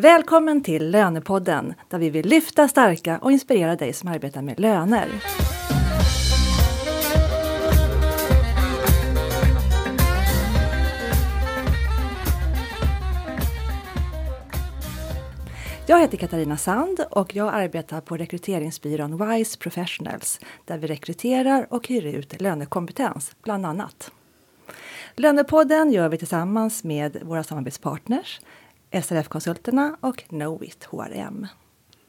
Välkommen till Lönepodden där vi vill lyfta, starka och inspirera dig som arbetar med löner. Jag heter Katarina Sand och jag arbetar på rekryteringsbyrån WISE Professionals där vi rekryterar och hyr ut lönekompetens, bland annat. Lönepodden gör vi tillsammans med våra samarbetspartners SRF-konsulterna och Knowit HRM.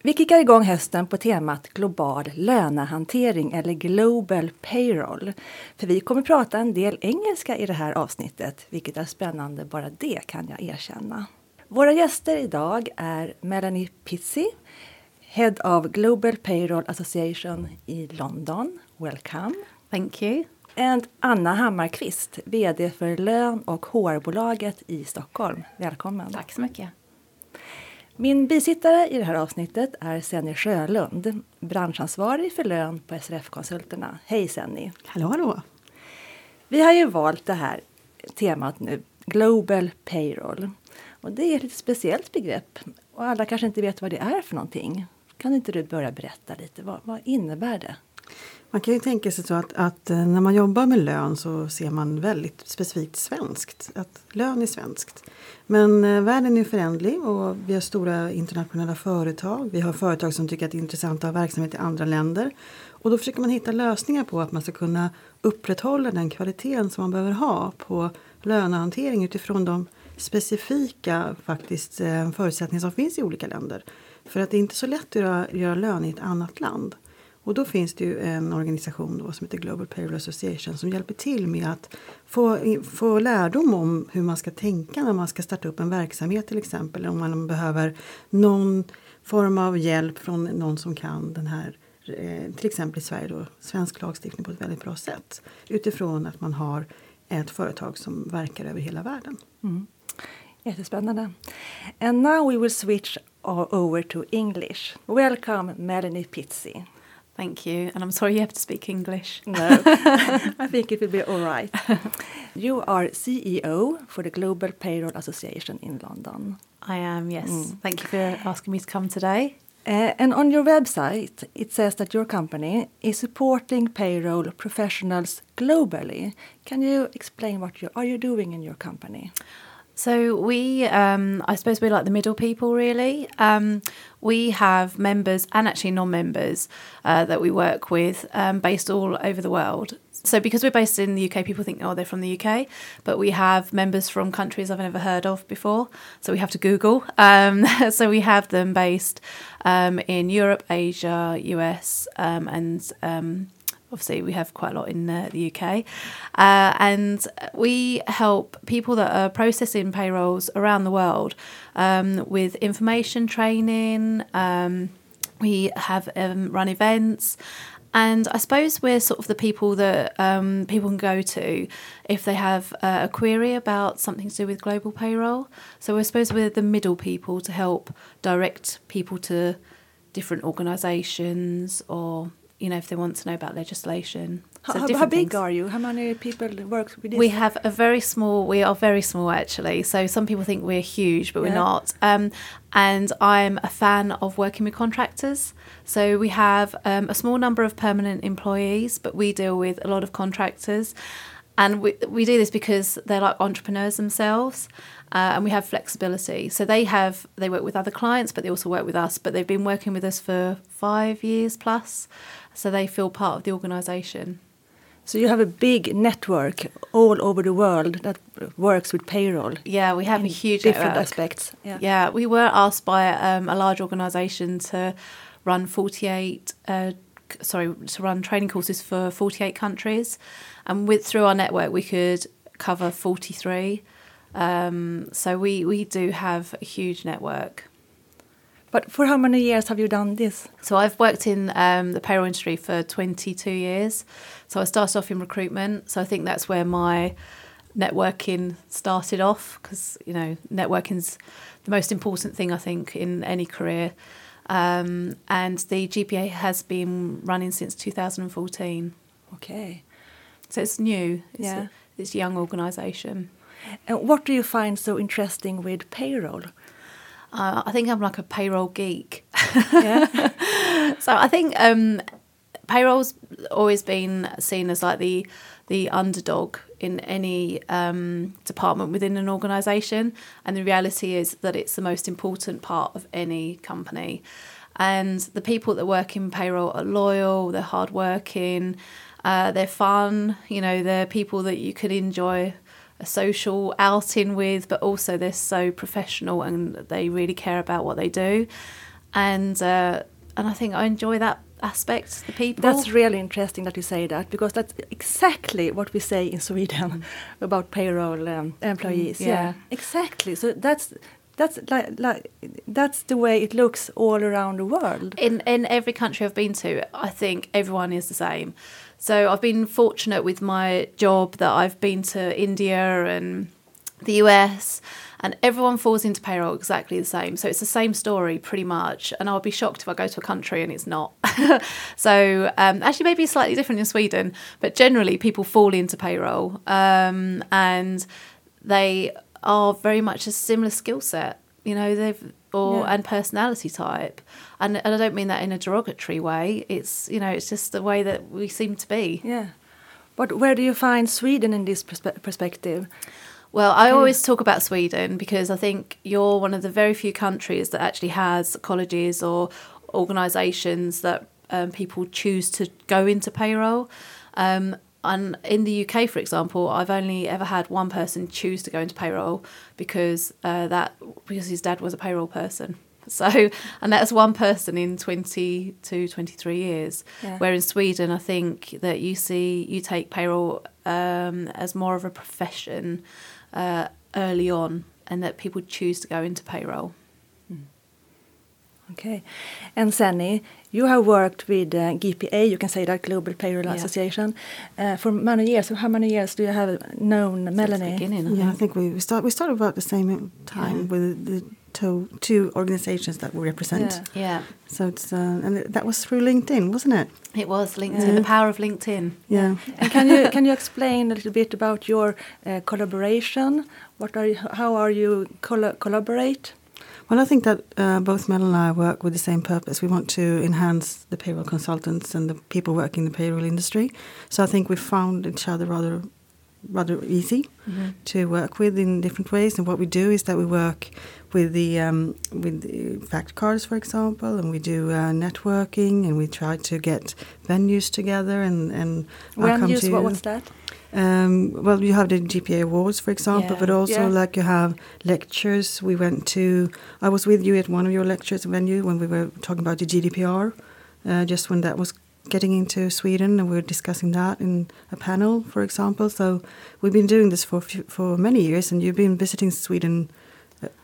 Vi kickar igång hösten på temat global lönehantering eller Global Payroll. För vi kommer prata en del engelska i det här avsnittet, vilket är spännande, bara det kan jag erkänna. Våra gäster idag är Melanie Pizzi, Head of Global Payroll Association i London. Welcome! Thank you. And Anna Hammarkvist, VD för Lön och HR-bolaget i Stockholm. Välkommen! Tack så mycket! Min bisittare i det här avsnittet är Senny Sjölund, branschansvarig för lön på SRF-konsulterna. Hej Senny! Hallå hallå! Vi har ju valt det här temat nu, Global Payroll. Och det är ett lite speciellt begrepp och alla kanske inte vet vad det är för någonting. Kan inte du börja berätta lite, vad, vad innebär det? Man kan ju tänka sig så att, att, eh, när man jobbar med lön så ser man väldigt specifikt svenskt. Att lön är svenskt. Men eh, världen är förändlig och vi har stora internationella företag. Vi har företag som tycker att det är intressant att ha verksamhet i andra länder. Och då försöker man hitta lösningar på att man ska kunna upprätthålla den kvaliteten som man behöver ha på lönehantering utifrån de specifika faktiskt, eh, förutsättningar som finns i olika länder. För att det är inte så lätt att göra, göra lön i ett annat land. Och då finns det ju en organisation då som heter Global Payroll Association som hjälper till med att få, få lärdom om hur man ska tänka när man ska starta upp en verksamhet till exempel. Om man behöver någon form av hjälp från någon som kan den här eh, till exempel i Sverige då, svensk lagstiftning på ett väldigt bra sätt. Utifrån att man har ett företag som verkar över hela världen. Mm. Jättespännande. And now we will switch over to English. Welcome Melanie Pizzi. Thank you. And I'm sorry you have to speak English. No, I think it will be all right. You are CEO for the Global Payroll Association in London. I am, yes. Mm. Thank you for asking me to come today. Uh, and on your website, it says that your company is supporting payroll professionals globally. Can you explain what you are you doing in your company? So we, um, I suppose we're like the middle people, really. Um, we have members and actually non-members uh, that we work with, um, based all over the world. So because we're based in the UK, people think, oh, they're from the UK, but we have members from countries I've never heard of before. So we have to Google. Um, so we have them based um, in Europe, Asia, US, um, and obviously we have quite a lot in uh, the UK, uh, and we help people that are processing payrolls around the world um, with information training. Um, we have um, run events. And I suppose we're sort of the people that um, people can go to if they have uh, a query about something to do with global payroll. So I suppose we're the middle people to help direct people to different organisations or you know, if they want to know about legislation. So how, how, big things. are you? How many people work with this? We have a very small. We are very small actually. So some people think we're huge, but yeah. we're not. Um, and I'm a fan of working with contractors. So we have um, a small number of permanent employees, but we deal with a lot of contractors. And we, we do this because they're like entrepreneurs themselves. Uh, and we have flexibility. So they have they work with other clients, but they also work with us. But they've been working with us for five years plus, so they feel part of the organisation. So you have a big network all over the world that works with payroll. Yeah, we have a huge different network. aspects. Yeah. yeah, we were asked by um, a large organisation to run forty eight. Uh, sorry, to run training courses for forty eight countries, and with through our network we could cover forty three. Um, so we, we do have a huge network. But for how many years have you done this? So I've worked in um, the payroll industry for 22 years. So I started off in recruitment. So I think that's where my networking started off because, you know, networking's the most important thing, I think, in any career. Um, and the GPA has been running since 2014. Okay. So it's new. It's yeah. A, it's young organisation. And what do you find so interesting with payroll? Uh, I think I'm like a payroll geek. Yeah. so I think um, payroll's always been seen as like the the underdog in any um, department within an organisation, and the reality is that it's the most important part of any company. And the people that work in payroll are loyal, they're hardworking, uh, they're fun. You know, they're people that you could enjoy a social outing with, but also they're so professional and they really care about what they do. And uh, and I think I enjoy that aspect. The people. That's really interesting that you say that because that's exactly what we say in Sweden about payroll um, employees. Mm, yeah. yeah. exactly. So that's that's like, like that's the way it looks all around the world. in in every country I've been to, I think everyone is the same. So I've been fortunate with my job that I've been to India and the US and everyone falls into payroll exactly the same. So it's the same story pretty much. And I'll be shocked if I go to a country and it's not. so um, actually, maybe slightly different in Sweden, but generally people fall into payroll um, and they are very much a similar skill set. You know, they've or Yeah. and personality type, and and I don't mean that in a derogatory way. It's you know, it's just the way that we seem to be. Yeah. But where do you find Sweden in this perspe- perspective? Well, I always talk about Sweden because I think you're one of the very few countries that actually has colleges or organisations that um, people choose to go into payroll. Um, and in the UK, for example, I've only ever had one person choose to go into payroll because uh, that because his dad was a payroll person. So, and that's one person in 20 to 23 years. Yeah. Where in Sweden, I think that you see, you take payroll um, as more of a profession uh, early on and that people choose to go into payroll. Okay. And Senny, you have worked with uh, GPA, you can say that Global Payroll Yeah. Association, uh, for many years. So how many years do you have known Since Melanie? the beginning, I Yeah, I think. think we, we start we started about the same time Yeah. with the two, two organizations that we represent. Yeah. Yeah, So it's uh, and that was through LinkedIn, wasn't it? it was LinkedIn, Yeah. the power of LinkedIn. Yeah. And can you can you explain a little bit about your uh, collaboration? What are you, how are you colla collaborate? Well, I think that uh, both Mel and I work with the same purpose. We want to enhance the payroll consultants and the people working in the payroll industry. So I think we found each other rather rather easy to work with in different ways. And what we do is that we work with the um, with the fact cards, for example, and we do uh, networking, and we try to get venues together. And and I'll When come you, to what, that? Um, well, you have the GPA awards, for example, Yeah. but also Yeah. like you have lectures. We went to. I was with you at one of your lectures venue when we were talking about the GDPR, uh, just when that was getting into Sweden, and we were discussing that in a panel, for example. So we've been doing this for for many years, and you've been visiting Sweden.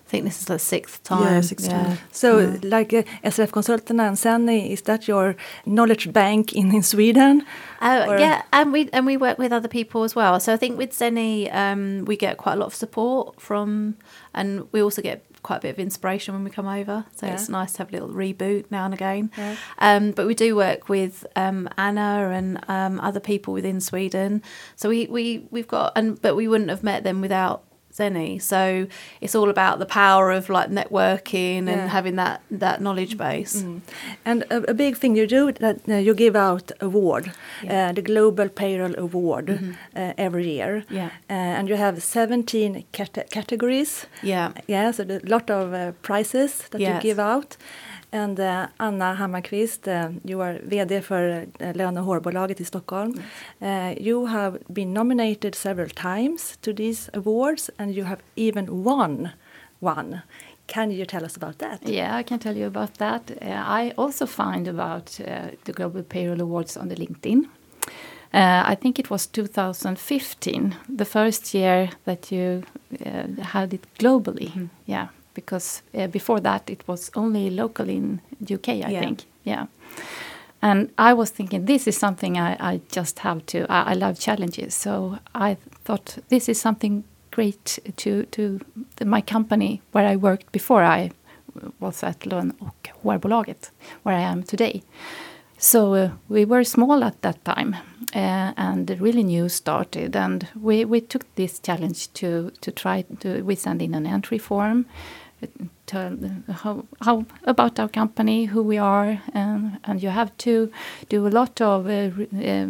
I think this is the sixth time. Yeah, sixth time. So, Yeah. like uh, SRF Consultant and Senny, is that your knowledge bank in, in Sweden? Uh, yeah, and we and we work with other people as well. So I think with Zeni, um, we get quite a lot of support from, and we also get quite a bit of inspiration when we come over. So Yeah. it's nice to have a little reboot now and again. Yeah. Um, but we do work with um, Anna and um, other people within Sweden. So we, we we've got and but we wouldn't have met them without Zeni. So it's all about the power of like networking Yeah. and having that that knowledge base. And a, a big thing you do that uh, you give out award, Yeah. uh, the Global Payroll Award, uh, every year. Yeah. Uh, and you have 17 cate- categories. Yeah. Yeah, so a lot of uh, prizes that you give out. And uh, Anna Hammarkvist, uh, you are VD för uh, Lön och HR-bolaget i Stockholm. Uh, you have been nominated several times to these awards and you have even won one. Can you tell us about that? Yeah, I can tell you about that. I also find about the Global Payroll Awards on the LinkedIn. Uh, I think it was 2015, the first year that you uh, had it globally. Yeah, because uh, before that it was only local in UK, I Yeah. think. Yeah. And I was thinking, this is something I, I just have to. I, I love challenges, so I thought this is something great to to the, my company where I worked before I was at Lön och HR-bolaget, where I am today. So uh, we were small at that time, uh, and really new started, and we, we took this challenge to to try to we send in an entry form, tell how, how about our company, who we are, and and you have to do a lot of uh, uh,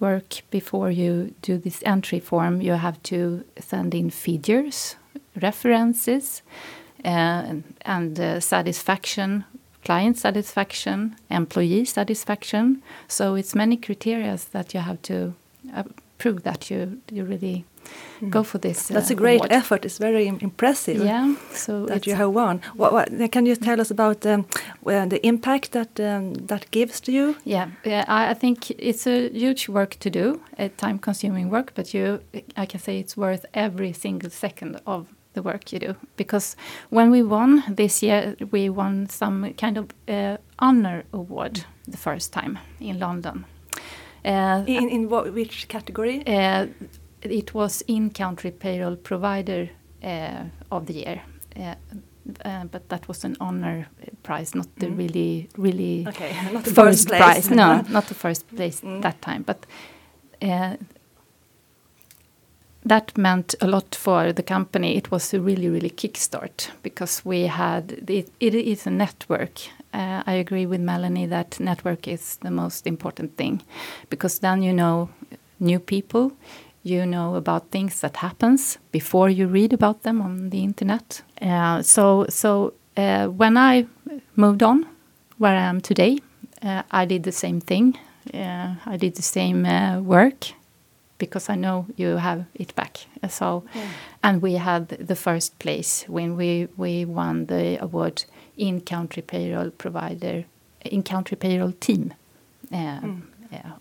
work before you do this entry form. You have to send in figures, references, uh, and uh, satisfaction, client satisfaction, employee satisfaction. So it's many criteria that you have to uh, prove that you you really. Go for this. That's a great award. effort. It's very impressive. Yeah, so that you have won. What, what, can you tell us about um, the impact that um, that gives to you? Yeah, yeah. I, I, think it's a huge work to do, a time-consuming work, but you, I can say it's worth every single second of the work you do because when we won this year we won some kind of uh, honor award the first time in london uh, in, in what, which category uh, it was in-country payroll provider uh, of the year. Uh, but that was an honor prize, not the mm. really, really okay. not the first, first prize. No, not the first place mm. that time. But uh, that meant a lot for the company. It was a really, really kickstart because we had it, it is a network. Uh, I agree with Melanie that network is the most important thing because then you know new people, you know about things that happens before you read about them on the internet. Uh, so so uh, when I moved on, where I am today, uh, I did the same thing. Uh, I did the same uh, work because I know you have it back. So, yeah. and we had the first place when we we won the award in country payroll provider, in country payroll team. Mm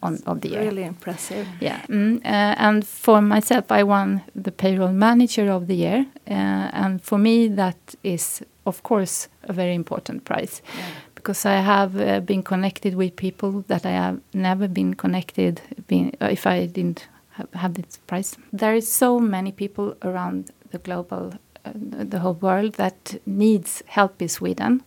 on, of the year. Really impressive. Yeah, mm, uh, and for myself, I won the payroll manager of the year, uh, and for me, that is of course a very important prize. Yeah. Because I have uh, been connected with people that I have never been connected been, uh, if I didn't have, have this prize. There is so many people around the global, uh, the whole world that needs help in Sweden.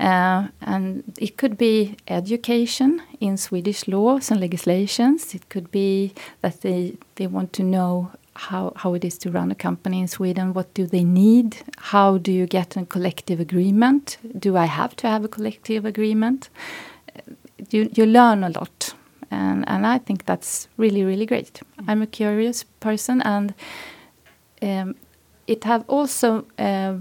Uh, and it could be education in Swedish laws and legislations. It could be that they, they want to know how, how it is to run a company in Sweden. What do they need? How do you get a collective agreement? Do I have to have a collective agreement? You, you learn a lot. And, and I think that's really, really great. I'm a curious person, and um, it have also uh,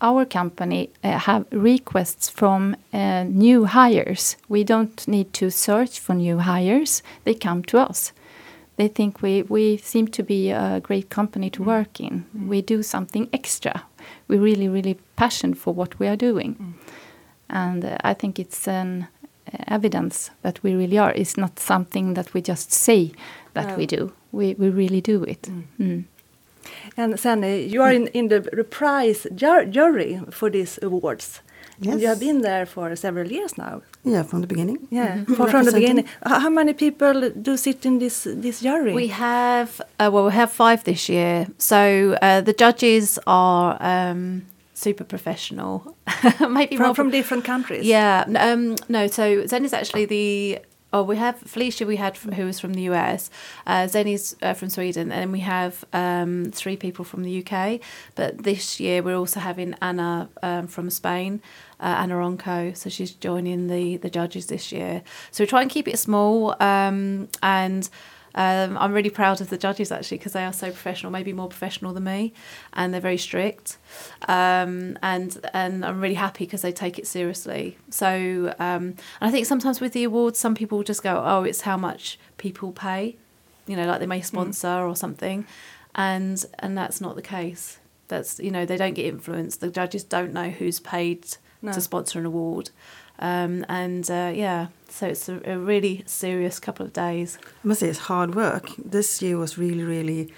our company uh, have requests from uh, new hires. We don't need to search for new hires. They come to us. They think we, we seem to be a great company to work in. Mm. We do something extra. We're really, really passionate for what we are doing. Mm. And uh, I think it's an uh, evidence that we really are. It's not something that we just say that no. we do. We, we really do it. Mm. And Sanny, you are in, in the prize jury for these awards. Yes. And you have been there for several years now. Yeah, from the beginning. Yeah, mm -hmm. from, from the beginning. How many people do sit in this this jury? We have uh, well, we have five this year. So uh, the judges are um, super professional. Maybe from, from different countries. Yeah. Um, no, so Zen is actually the Oh, we have Felicia. We had who was from the US. Uh, Zeni's uh, from Sweden, and we have um, three people from the UK. But this year we're also having Anna um, from Spain, uh, Anna Ronco. So she's joining the the judges this year. So we try and keep it small um, and. Um, I'm really proud of the judges actually because they are so professional, maybe more professional than me, and they're very strict. Um, and and I'm really happy because they take it seriously. So um, I think sometimes with the awards, some people just go, "Oh, it's how much people pay," you know, like they may mm. sponsor mm. or something, and and that's not the case. That's you know they don't get influenced. The judges don't know who's paid no. to sponsor an award. Um, and uh, yeah, so it's a, a, really serious couple of days. I must say it's hard work. This year was really, really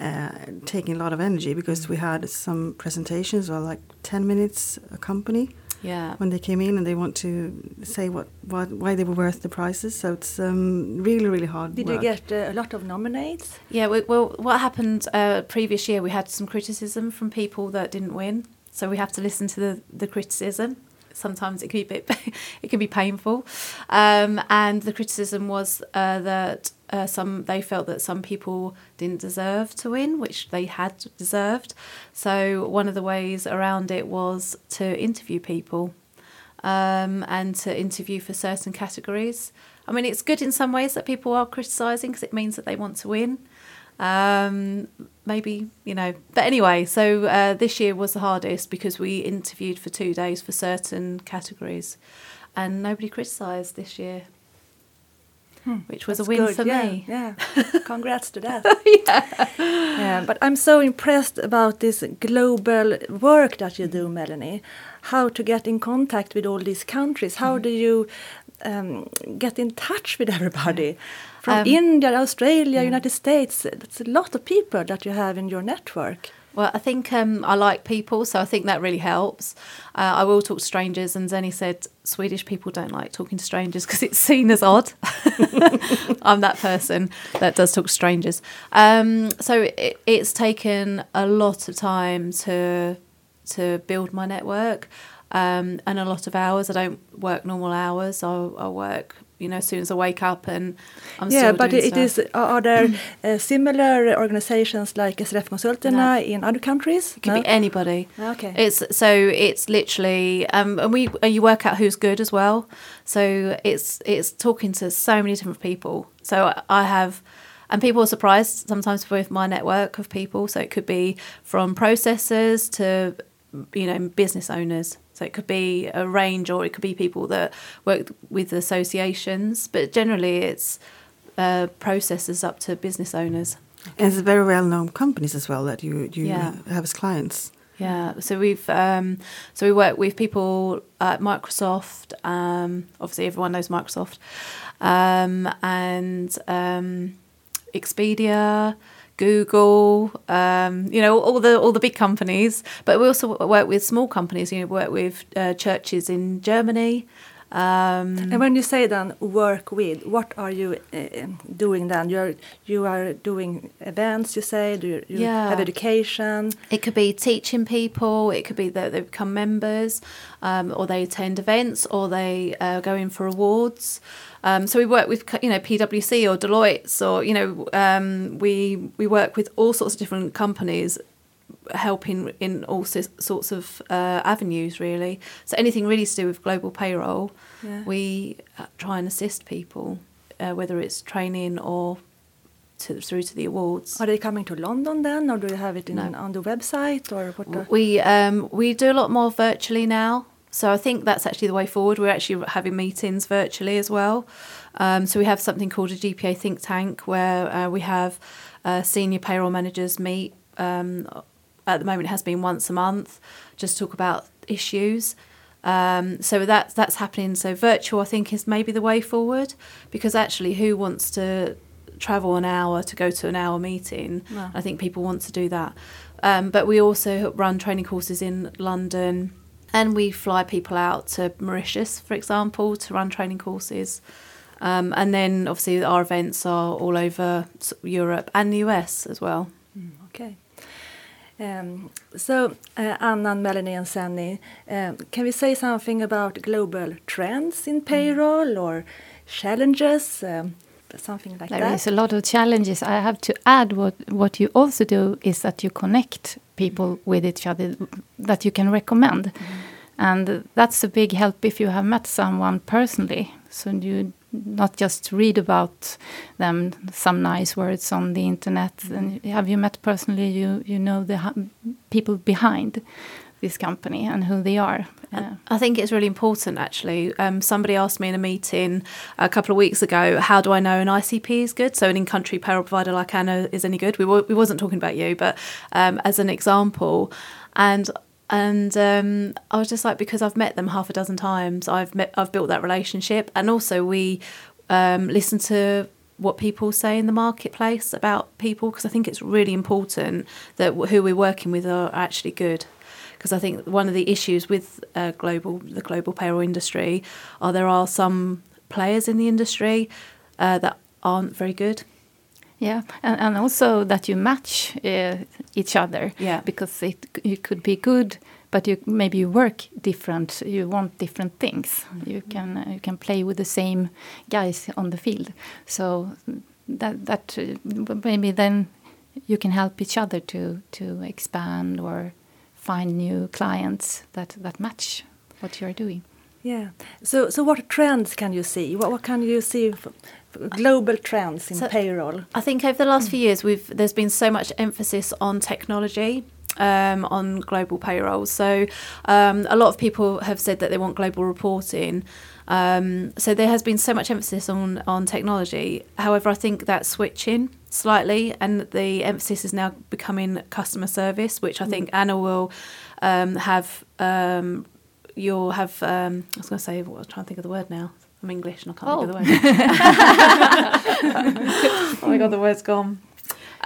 uh, taking a lot of energy because we had some presentations, or like ten minutes a company. Yeah. When they came in and they want to say what, what why they were worth the prizes, so it's um, really really hard. Work. Did work. you get uh, a lot of nominates? Yeah. We, well, what happened uh, previous year? We had some criticism from people that didn't win, so we have to listen to the the criticism sometimes it can be bit, it can be painful. Um, and the criticism was uh, that uh, some they felt that some people didn't deserve to win, which they had deserved. So one of the ways around it was to interview people um, and to interview for certain categories. I mean, it's good in some ways that people are criticising because it means that they want to win. Um, maybe you know, but anyway, so uh, this year was the hardest because we interviewed for two days for certain categories, and nobody criticised this year which was a win good. for yeah, me. Yeah, congrats to that. yeah. Yeah, but I'm so impressed about this global work that you do, Melanie. How to get in contact with all these countries? How do you um, get in touch with everybody? From Um, India, Australia, United States. That's a lot of people that you have in your network. Well, I think um, I like people, so I think that really helps. Uh, I will talk to strangers, and Zenny said Swedish people don't like talking to strangers because it's seen as odd. I'm that person that does talk to strangers. Um, so it, it's taken a lot of time to to build my network um, and a lot of hours. I don't work normal hours. I, I work, you know, as soon as I wake up, and I'm yeah, but it stuff. is. Are there uh, similar organizations like SRF Konsulterna No. in other countries? It could be anybody. Okay. It's so it's literally um, and we you work out who's good as well. So it's it's talking to so many different people. So I have and people are surprised sometimes with my network of people. So it could be from processors to you know business owners. So it could be a range, or it could be people that work with associations. But generally, it's uh, processors up to business owners. And it's very well known companies as well that you, you Yeah. have as clients. Yeah, so we've um, so we work with people at Microsoft. Um, obviously, everyone knows Microsoft, um, and um, Expedia, Google. Um, you know, all the all the big companies. But we also work with small companies. You know, work with uh, churches in Germany. Um, And when you say then work with, what are you uh, doing then? You're you are doing events. You say do you, you Yeah. have education? It could be teaching people. It could be that they become members, um, or they attend events, or they uh, go in for awards. Um, so we work with you know PwC or Deloitte, or you know um, we we work with all sorts of different companies, helping in all sorts of uh, avenues really. So anything really to do with global payroll, Yeah. we uh, try and assist people, uh, whether it's training or to, through to the awards. Are they coming to London then, or do you have it in, No. on the website, or what? the- We um, we do a lot more virtually now, so I think that's actually the way forward. We're actually having meetings virtually as well. Um, so we have something called a GPA think tank where uh, we have uh, senior payroll managers meet. Um, at the moment, it has been once a month, just talk about issues. Um, so that's that's happening. So virtual, I think, is maybe the way forward because actually, who wants to travel an hour to go to an hour meeting? I think people want to do that. Um, but we also run training courses in London, and we fly people out to Mauritius, for example, to run training courses. Um, and then obviously our events are all over Europe and the US as well. Okay. Um, so, uh, Anna and Melanie and Sandy, um, can we say something about global trends in payroll or challenges, um, something like There that? is a lot of challenges. I have to add what what you also do is that you connect people with each other that you can recommend, and that's a big help if you have met someone personally. So you not just read about them some nice words on the internet. And have you met personally? You you know the people behind this company and who they are. Uh, I think it's really important actually. Um, somebody asked me in a meeting a couple of weeks ago, how do I know an ICP is good? So an in-country payroll provider like Anna is any good? We, we wasn't talking about you, but um, as an example. And and um, I was just like, because I've met them half a dozen times, I've met, I've built that relationship, and also we um, listen to what people say in the marketplace about people because I think it's really important that who we're working with are actually good because I think one of the issues with uh, global the global payroll industry are there are some players in the industry uh, that aren't very good. Yeah, and, and also that you match uh, each other. Yeah. because it it could be good, but you maybe you work different. You want different things. You can uh, you can play with the same guys on the field. So that that uh, maybe then you can help each other to to expand or find new clients that that match what you're doing. Yeah. So, so what trends can you see? What, what can you see? Global trends in So- payroll. I think over the last few years, we've there's been so much emphasis on technology. Um, on global payroll, so um, a lot of people have said that they want global reporting. Um, so there has been so much emphasis on on technology. However, I think that's switching slightly, and the emphasis is now becoming customer service, which I think Anna will um, have. Um, you'll have. Um, I was going to say, what, I'm trying to think of the word now. I'm English and I can't think of the oh. word. oh my god, the word's gone.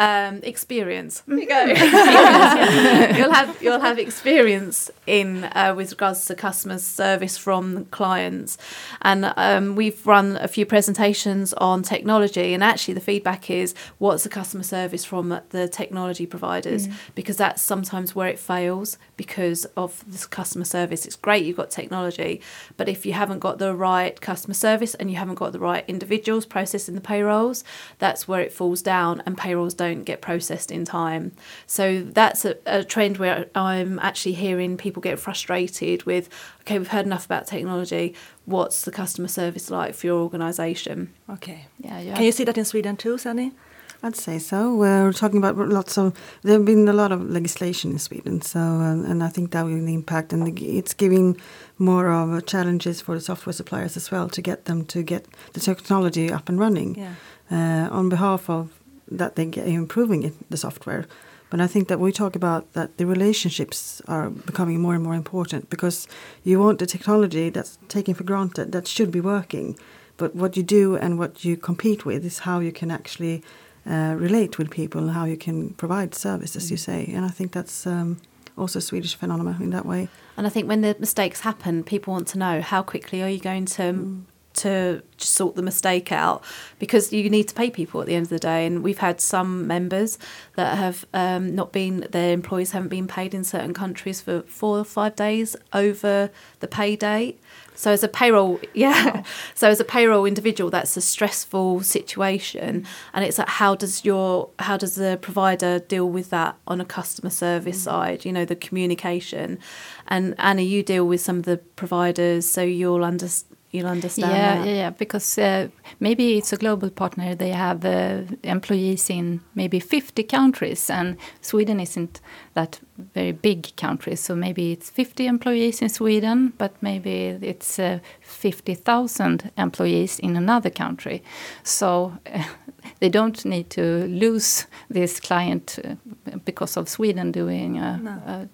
Um, experience. There you go. you'll have you'll have experience in uh, with regards to customer service from clients, and um, we've run a few presentations on technology. And actually, the feedback is what's the customer service from the technology providers because that's sometimes where it fails because of this customer service. It's great you've got technology, but if you haven't got the right customer service and you haven't got the right individuals processing the payrolls, that's where it falls down and payrolls don't get processed in time. So that's a, a trend where I'm actually hearing people get frustrated with, okay, we've heard enough about technology. What's the customer service like for your organisation? Okay. Yeah, yeah. Can you see that in Sweden too, Sunny? I'd say so. We're talking about lots of. There have been a lot of legislation in Sweden, so uh, and I think that will impact, and it's giving more of challenges for the software suppliers as well to get them to get the technology up and running. Yeah. uh, on behalf of that they get improving it, the software. But I think that we talk about that the relationships are becoming more and more important because you want the technology that's taken for granted that should be working, but what you do and what you compete with is how you can actually uh, relate with people and how you can provide service, as you say. And I think that's um, also a Swedish phenomenon in that way. And I think when the mistakes happen, people want to know how quickly are you going to to sort the mistake out because you need to pay people at the end of the day. And we've had some members that have um, not been their employees haven't been paid in certain countries for four or five days over the pay date. So as a payroll, yeah. So as a payroll individual, that's a stressful situation, and it's like how does your how does the provider deal with that on a customer service side? You know, the communication, and Anna, you deal with some of the providers, so you'll under you'll understand yeah, that. yeah, yeah. Because uh, maybe it's a global partner. They have uh, employees in maybe 50 countries, and Sweden isn't that very big country. So maybe it's 50 employees in Sweden, but maybe it's uh, 50,000 employees in another country. So they don't need to lose this client uh, because of Sweden doing a, No. a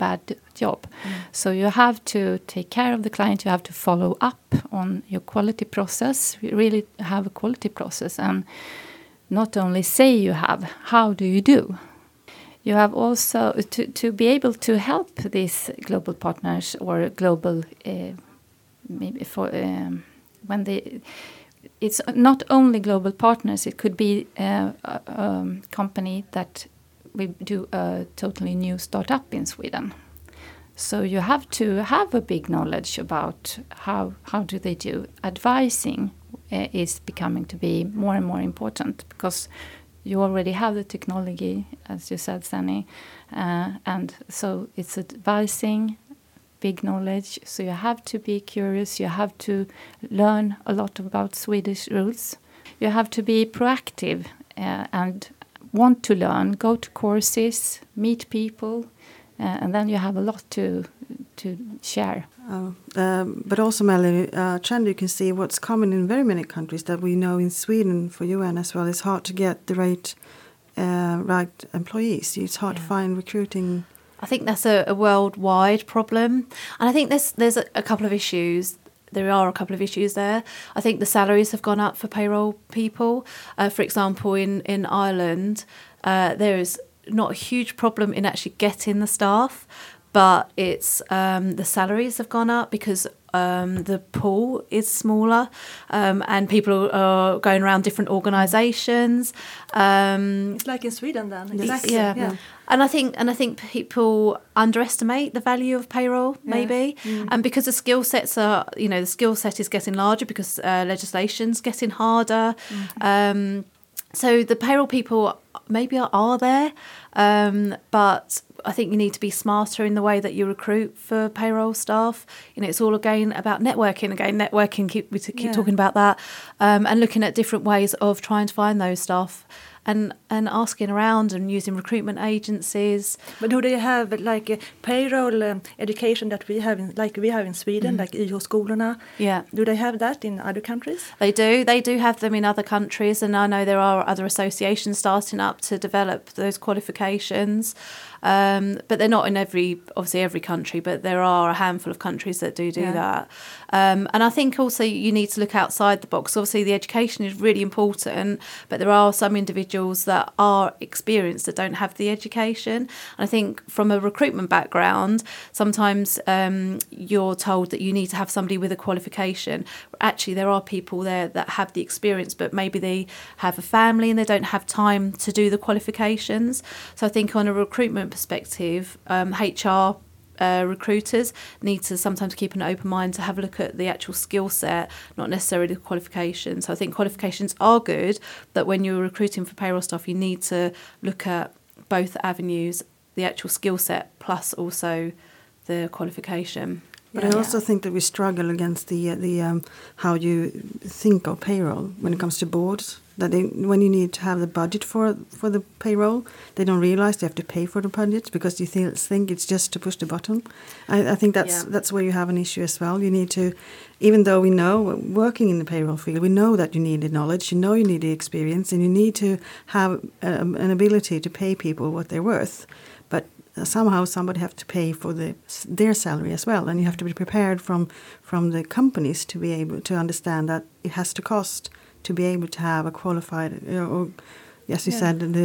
bad job. So you have to take care of the client. You have to follow up on your quality process. You really have a quality process, and not only say you have. How do you do? You have also to to be able to help these global partners or global uh, maybe for um, when they. It's not only global partners. It could be uh, a um, company that we do a totally new startup in Sweden. So you have to have a big knowledge about how how do they do advising uh, is becoming to be more and more important because you already have the technology, as you said, Sunny, uh, and so it's advising, big knowledge. So you have to be curious. You have to learn a lot about Swedish rules. You have to be proactive uh, and want to learn, go to courses, meet people, uh, and then you have a lot to to share. Uh, um, but also, Melanie, uh, trend you can see what's common in very many countries that we know in Sweden for UN as well. It's hard to get the right uh, right employees. It's hard to find recruiting. I think that's a, a worldwide problem, and I think there's there's a, a couple of issues. There are a couple of issues there. I think the salaries have gone up for payroll people. Uh, for example, in in Ireland, uh, there is not a huge problem in actually getting the staff, but it's um, the salaries have gone up because um, the pool is smaller, um, and people are going around different organisations. Um, It's like in Sweden then. Exactly. yeah. yeah. And I think and I think people underestimate the value of payroll maybe, and because the skill sets are you know the skill set is getting larger because uh, legislation's getting harder. Um, so the payroll people maybe are, are there, um, but I think you need to be smarter in the way that you recruit for payroll staff. You know, it's all again about networking. Again, networking. Keep we keep Yeah. talking about that, um, and looking at different ways of trying to find those staff, and and asking around and using recruitment agencies. But do they have like a payroll um, education that we have, in, like we have in Sweden, like YH-skolorna? Yeah. Do they have that in other countries? They do. They do have them in other countries, and I know there are other associations starting up to develop those qualifications. Um, but they're not in every, obviously every country, but there are a handful of countries that do do Yeah. that. Um, and I think also you need to look outside the box. Obviously, the education is really important, but there are some individuals that are experienced that don't have the education. And I think from a recruitment background, sometimes um, you're told that you need to have somebody with a qualification. Actually, there are people there that have the experience, but maybe they have a family and they don't have time to do the qualifications. So I think on a recruitment perspective, um, HR uh, recruiters need to sometimes keep an open mind to have a look at the actual skill set, not necessarily the qualifications. So I think qualifications are good, but when you're recruiting for payroll staff, you need to look at both avenues, the actual skill set plus also the qualification. But I also think that we struggle against the uh, the um, how you think of payroll when it comes to boards. That they, when you need to have the budget for for the payroll, they don't realize they have to pay for the budget because you think, think it's just to push the button. I, I think that's Yeah. that's where you have an issue as well. You need to, even though we know working in the payroll field, we know that you need the knowledge, you know you need the experience, and you need to have um, an ability to pay people what they're worth. Somehow somebody have to pay for the their salary as well and you have to be prepared from from the companies to be able to understand that it has to cost to be able to have a qualified you know, or as you Yeah. said the,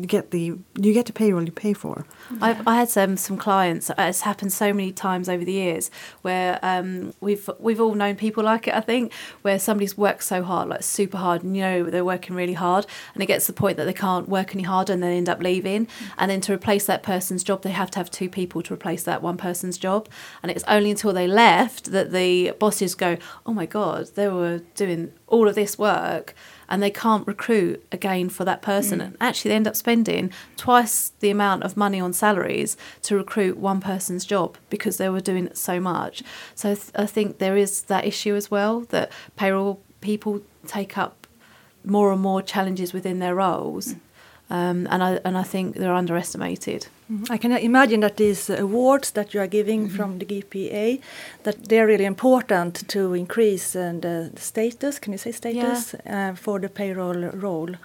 you get the you get the payroll you pay for I've, I had some some clients. uh, It's happened so many times over the years where um, we've we've all known people like it. I think where somebody's worked so hard, like super hard, and you know they're working really hard, and it gets to the point that they can't work any harder, and they end up leaving. And then to replace that person's job, they have to have two people to replace that one person's job. And it's only until they left that the bosses go, "Oh my god, they were doing all of this work." And they can't recruit again for that person. Mm. And actually, they end up spending twice the amount of money on salaries to recruit one person's job because they were doing so much. So th- I think there is that issue as well that payroll people take up more and more challenges within their roles, mm. Um, and I and I think they're underestimated. I can imagine that these awards that you are giving from the GPA, that they're really important to increase uh, the status. Can you say status uh, for the payroll role?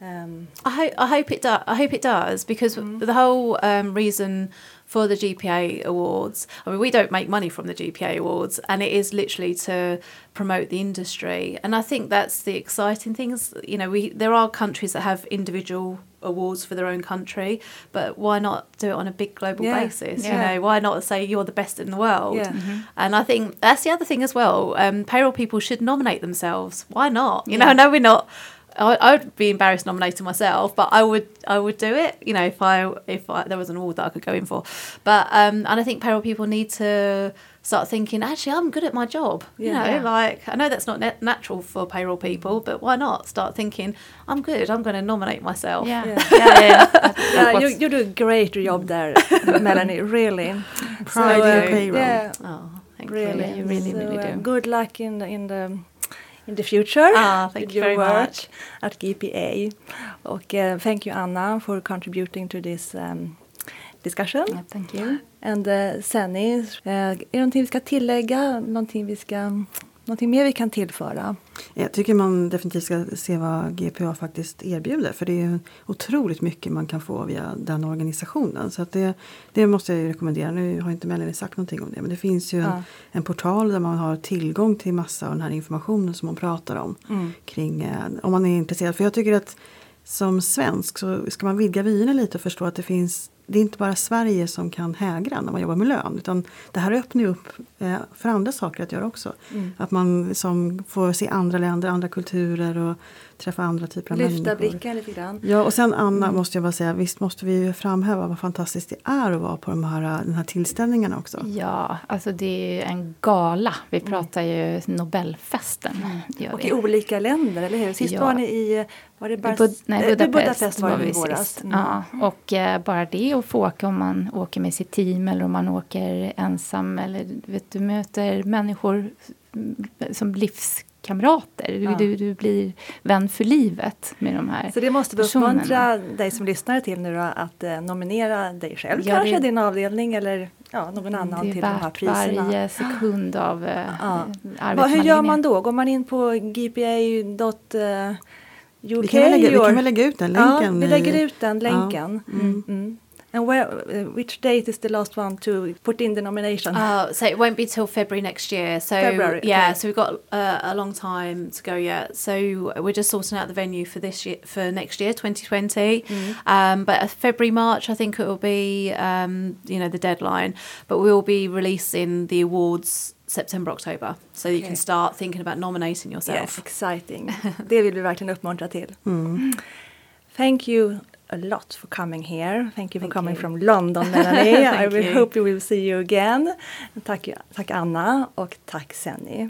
Um, I hope I hope it does. I hope it does because the whole um, reason for the GPA awards. I mean, we don't make money from the GPA awards, and it is literally to promote the industry. And I think that's the exciting things. You know, we there are countries that have individual awards for their own country, but why not do it on a big global Yeah. basis? Yeah. You know, why not say you're the best in the world? Yeah. And I think that's the other thing as well. Um, payroll people should nominate themselves. Why not? You know, I know we're not. I, I would be embarrassed nominating myself, but I would. I would do it. You know, if I if I, there was an award that I could go in for. But um, and I think payroll people need to start thinking. Actually, I'm good at my job. You Yeah. know, Yeah. like I know that's not nat- natural for payroll people, but why not start thinking? I'm good. I'm going to nominate myself. Yeah. Yeah. yeah, yeah. yeah, you, you do a great job there, Melanie. Really, Pride So, in uh, payroll. Yeah, Oh, thank really, you. You really, So, really uh, do. good luck in the, in the in the future. Ah, thank you very much. at GPA. Och uh, thank you Anna for contributing to this um, discussion. Yeah, thank you. And uh, Senny, uh, är det någonting vi ska tillägga? Någonting, vi ska, någonting mer vi kan tillföra? Jag tycker man definitivt ska se vad GPA faktiskt erbjuder. För det är otroligt mycket man kan få via den organisationen. Så det, det måste jag ju rekommendera. Nu har inte Melanie sagt någonting om det. Men det finns ju en, Ja. en portal där man har tillgång till massa av den här informationen som hon pratar om. Mm. Kring, eh, om man är intresserad. För jag tycker att som svensk så ska man vidga vyerna lite och förstå att det finns det är inte bara Sverige som kan hägra när man jobbar med lön. Utan det här öppnar ju upp eh, för andra saker att göra också. Mm. Att man som får se andra länder, andra kulturer och träffa andra typer av Lyfta människor. blicken lite grann. Ja, och sen Anna måste jag bara säga, visst måste vi ju framhäva vad fantastiskt det är att vara på de här, den här tillställningarna också. Ja, alltså det är ju en gala. Vi pratar ju Nobelfesten. Gör Och vi. i olika länder, eller hur? Sist Ja. var ni i var det I Bar- Bud- nej, eh, Budapest, var var det vi sist. Mm. Ja, och eh, bara det att få åka om man åker med sitt team eller om man åker ensam eller vet, du möter människor mm, som livskamrater. Du, Ja. du, du blir vän för livet med de här Så det måste vi uppmuntra dig som lyssnar till nu då, att eh, nominera dig själv Ja, kanske, det- din avdelning eller ja, någon annan Det är till de här värt priserna. varje sekund av eh, Ja. Va, hur gör man då? Går man in på gpa.uk? Vi kan, lägga, vi kan väl lägga ut den länken. Ja, vi lägger ut den Ja. länken. Mm. Mm. And where, uh, which date is the last one to put in the nomination? Uh, so it won't be till February next year. So February, yeah, okay. so we've got uh, a long time to go yet. So we're just sorting out the venue for this year, for next year, 2020. Um, but uh, February, March, I think it will be, um, you know, the deadline. But we'll be releasing the awards September, October, so you Okay. can start thinking about nominating yourself. Yes, exciting. det vill vi verkligen uppmuntra till. Mm. Thank you a lot for coming here. Thank you for Thank coming you. from London, Melanie. I will you. hope we will see you again. Tack, tack Anna och tack Senny.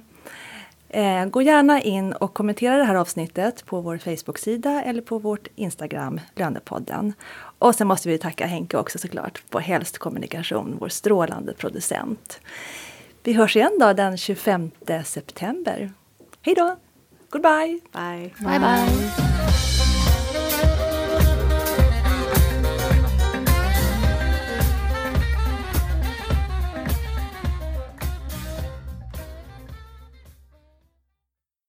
Eh, gå gärna in och kommentera det här avsnittet på vår Facebook-sida eller på vårt Instagram, Lönepodden. Och sen måste vi tacka Henke också såklart på Helst Kommunikation, vår strålande producent. Vi hörs igen då den 25 september. Hej då! Goodbye! Bye. Bye bye.